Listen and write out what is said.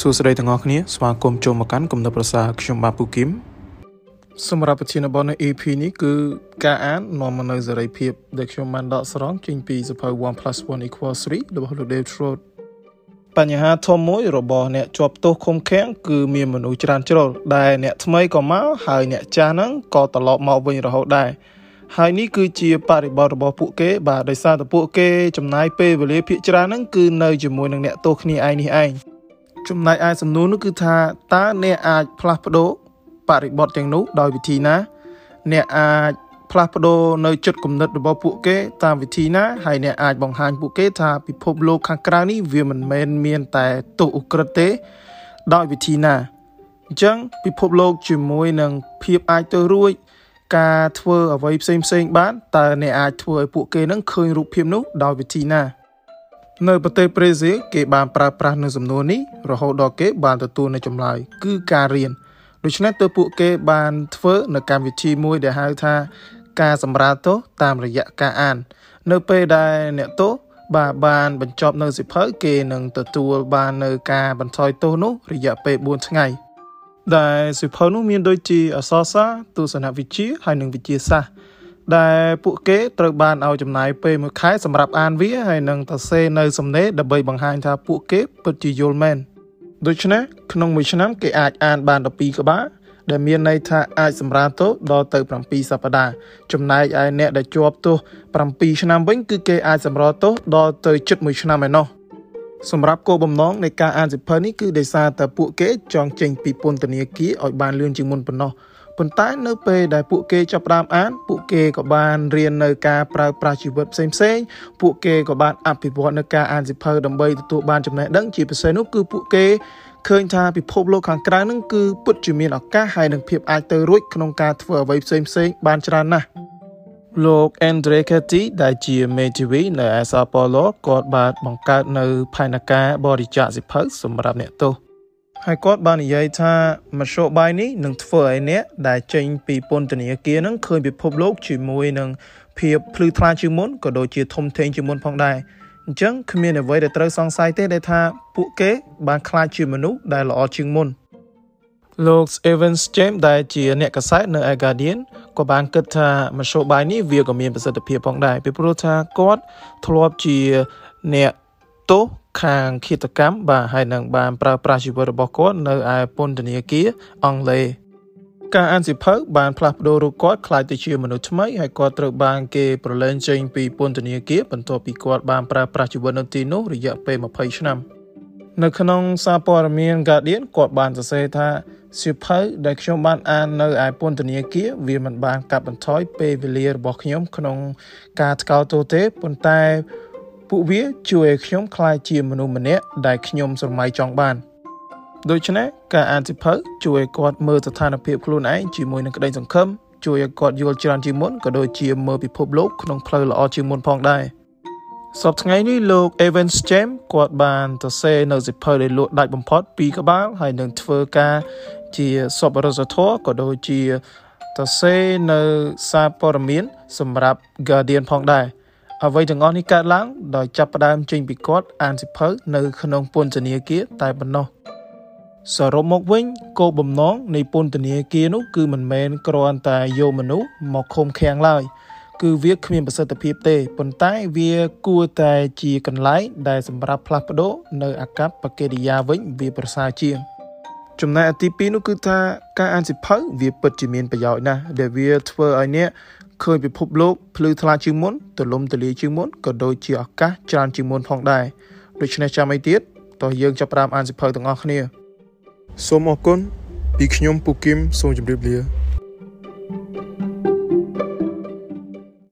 សួស្តីទាំងអស់គ្នាស្វាគមន៍ចូលមកកាន់គំនិតប្រសាខ្ញុំបាទពូគឹមសម្រាប់ប្រធានបទនៃ EP នេះគឺការអាននាំមកនៅសេរីភាពដែលខ្ញុំបានដកស្រង់ចេញពីសភៅ1 1 equals 3របស់លោក Dave Trout បញ្ហាធំមួយរបស់អ្នកជាប់ទោសឃុំឃាំងគឺមានមនុស្សច្រើនជ្រុលដែលអ្នកថ្មីក៏មកហើយអ្នកចាស់ហ្នឹងក៏ត្រឡប់មកវិញរហូតដែរហើយនេះគឺជាបរិបទរបស់ពួកគេបាទដោយសារតែពួកគេចំណាយពេលវេលាភាគច្រើនហ្នឹងគឺនៅជាមួយនឹងអ្នកទោសគ្នាឯងនេះឯង ចំណែកឯសំណួរនោះគឺថាតើអ្នកអាចផ្លាស់ប្ដូរបរិបទទាំងនោះដោយវិធីណា អ្នកអាចផ្លាស់ប្ដូរនៅចិត្តគំនិតរបស់ពួកគេ តាមវិធីណាហើយអ្នកអាចបង្ហាញពួកគេថាពិភពលោកខាងក្រៅនេះវាមិនមែនមានតែទោសឧក្រិដ្ឋទេ ដោយវិធីណាអញ្ចឹងពិភពលោកជាមួយនឹងភាពអាចទៅរួចការធ្វើអ្វីផ្សេងផ្សេងបានតើអ្នកអាចធ្វើឲ្យពួកគេនឹងឃើញរូបភាពនោះដោយវិធីណា នៅប្រទេសប្រេស៊ីលគេបានប្រើប្រាស់នៅសំណួរនេះរហូតដល់គេបានទទួលនៅចម្លើយគឺការរៀនដូច្នេះទើបពួកគេបានធ្វើនៅកម្មវិធីមួយដែលហៅថាការសម្រាលទោសតាមរយៈការអាន នៅពេលដែលអ្នកទោសបាទបានបញ្ចប់នៅសិភៅគេនឹងទទួលបាននៅការបន្ថយទោសនោះរយៈពេល4ថ្ងៃដែលសិភៅនោះមានដូចជាអក្សរសាស្ត្រទស្សនវិជ្ជាហើយនិងវិទ្យាសាស្ត្រ ដែលពួកគេត្រូវបានឲ្យចំណាយពេលមួយខែសម្រាប់អានវាហើយនឹងទៅសេនៅសំណេរដើម្បីបង្ហាញថាពួកគេពិតជាយល់មែនដូច្នេះក្នុងមួយឆ្នាំគេអាចអានបាន12ក្បាលដែលមានន័យថាអាចសម្រាលទោសដល់ទៅ7សប្តាហ៍ចំណែកឯអ្នកដែលជាប់ទោស7ឆ្នាំវិញគឺគេអាចសម្រាលទោសដល់ទៅជិត1ឆ្នាំឯណោះសម្រាប់គោលបំណងនៃការអានសិភៅនេះគឺដោយសារតែពួកគេចង់ចេញពីពន្ធនាគារឲ្យបានលឿនជាងមុនប៉ុណ្ណោះ ប៉ុន្តែនៅពេលដែលពួកគេចាប់ផ្ដើមអាន ពួកគេក៏បានរៀននៅការប្រើប្រាស់ជីវិតផ្សេងផ្សេងពួកគេក៏បានអភិវឌ្ឍនៅការអានសិភៅដើម្បីទទួលបានចំណេះដឹងជាពិសេសនោះគឺពួកគេឃើញថាពិភពលោកខាងក្រៅនឹងគឺពិតជាមានឱកាសហើយនឹងភាពអាចទៅរួចក្នុងការធ្វើអ្វីផ្សេងផ្សេងបានច្រើនណាស់លោក Andre Kati ដែលជាមេធាវីនៅ Sao Paulo គាត់បានបង្កើតនៅផែនការបរិច្ចាគសិភៅសម្រាប់អ្នកទោស ហើយគាត់បាននិយាយថាមធ្យោបាយនេះនឹងធ្វើឲ្យអ្នកដែលចេញពីពន្ធនាគារនឹងឃើញពិភពលោកជាមួយនឹងភាពភ្លឺថ្លាជាងមុនក៏ដូចជាធំធេងជាងមុនផងដែរអញ្ចឹងគ្មានអ្វីដែលត្រូវសង្ស័យទេដែលថាពួកគេបានខ្លាចជាមនុស្សដែលល្អជាងមុនលោក Evans James ដែលជាអ្នកកសែតនៅ Guardian ក៏បានគិតថាមធ្យោបាយនេះវាក៏មានប្រសិទ្ធភាពផងដែរពីព្រោះថាគាត់ធ្លាប់ជាអ្នកទោស ខាងឃាតកម្មបាទហើយនឹងបានប្រើប្រាស់ជីវិតរបស់គាត់នៅឯពន្ធនាគារអង់គ្លេសការអានសិភៅបានផ្លាស់ប្ដូររូបគាត់ក្លាយទៅជាមនុស្សថ្មីហើយគាត់ត្រូវបានគេប្រឡែងចេញពីពន្ធនាគារបន្ទាប់ពីគាត់បានប្រើប្រាស់ជីវិតនៅទីនោះរយៈពេល20ឆ្នាំនៅក្នុងសារព័ត៌មាន Guardian គាត់បានសរសេរថាសៀវភៅដែលខ្ញុំបានអាននៅឯពន្ធនាគារវាមិនបានកាត់បន្ថយពេលវេលារបស់ខ្ញុំក្នុងការថ្កោលទោសទេប៉ុន្តែ ពួកវាជួយឲ្យខ្ញុំក្លាយជាមនុស្សម្នាក់ដែលខ្ញុំស្រមៃចង់បានដូច្នេះការអានសិភៅជួយឲ្យគាត់មើលស្ថានភាពខ្លួនឯងជាមួយនឹងក្តីសង្ឃឹមជួយឲ្យគាត់យល់ច្រើនជាងមុនក៏ដូចជាមើលពិភពលោកក្នុងផ្លូវល្អជាងមុនផងដែរសប្តាហ៍ថ្ងៃនេះលោក Evans James គាត់បានទៅសេនៅសិភៅដែលលក់ដាច់បំផុតពីរក្បាលហើយនឹងធ្វើការជាសពរសធរក៏ដូចជាទៅសេនៅសារព័ត៌មានសម្រាប់ Guardian ផងដែរ អ្វីទាំងអស់នេះកើតឡើងដោយចាប់ផ្ដើមចេញពីគាត់អានសិភៅនៅក្នុងពន្ធនាគារតែប៉ុណ្ណោះសរុបមកវិញគោលបំណងនៃពន្ធនាគារនោះគឺមិនមែនគ្រាន់តែយកមនុស្សមកឃុំឃាំងឡើយគឺវាគ្មានប្រសិទ្ធភាពទេប៉ុន្តែវាគួរតែជាកន្លែងដែលសម្រាប់ផ្លាស់ប្ដូរនៅអាកប្បកិរិយាវិញវាប្រសើរជាងចំណែកទី2នោះគឺថាការអានសិភៅវាពិតជាមានប្រយោជន៍ណាស់ដែលវាធ្វើឲ្យអ្នកឃើញពិភពលោកភ្លឺថ្លាជាងមុនទលំទលាយជាងមុនក៏ដូចជាឱកាសច្រើនជាងមុនផងដែរដូច្នេះចាំអីទៀតតោះយើងចាប់ផ្ដើមអានសិភៅទាំងអស់គ្នាសូមអរគុណពីខ្ញុំពូគឹមសូមជម្រាបលា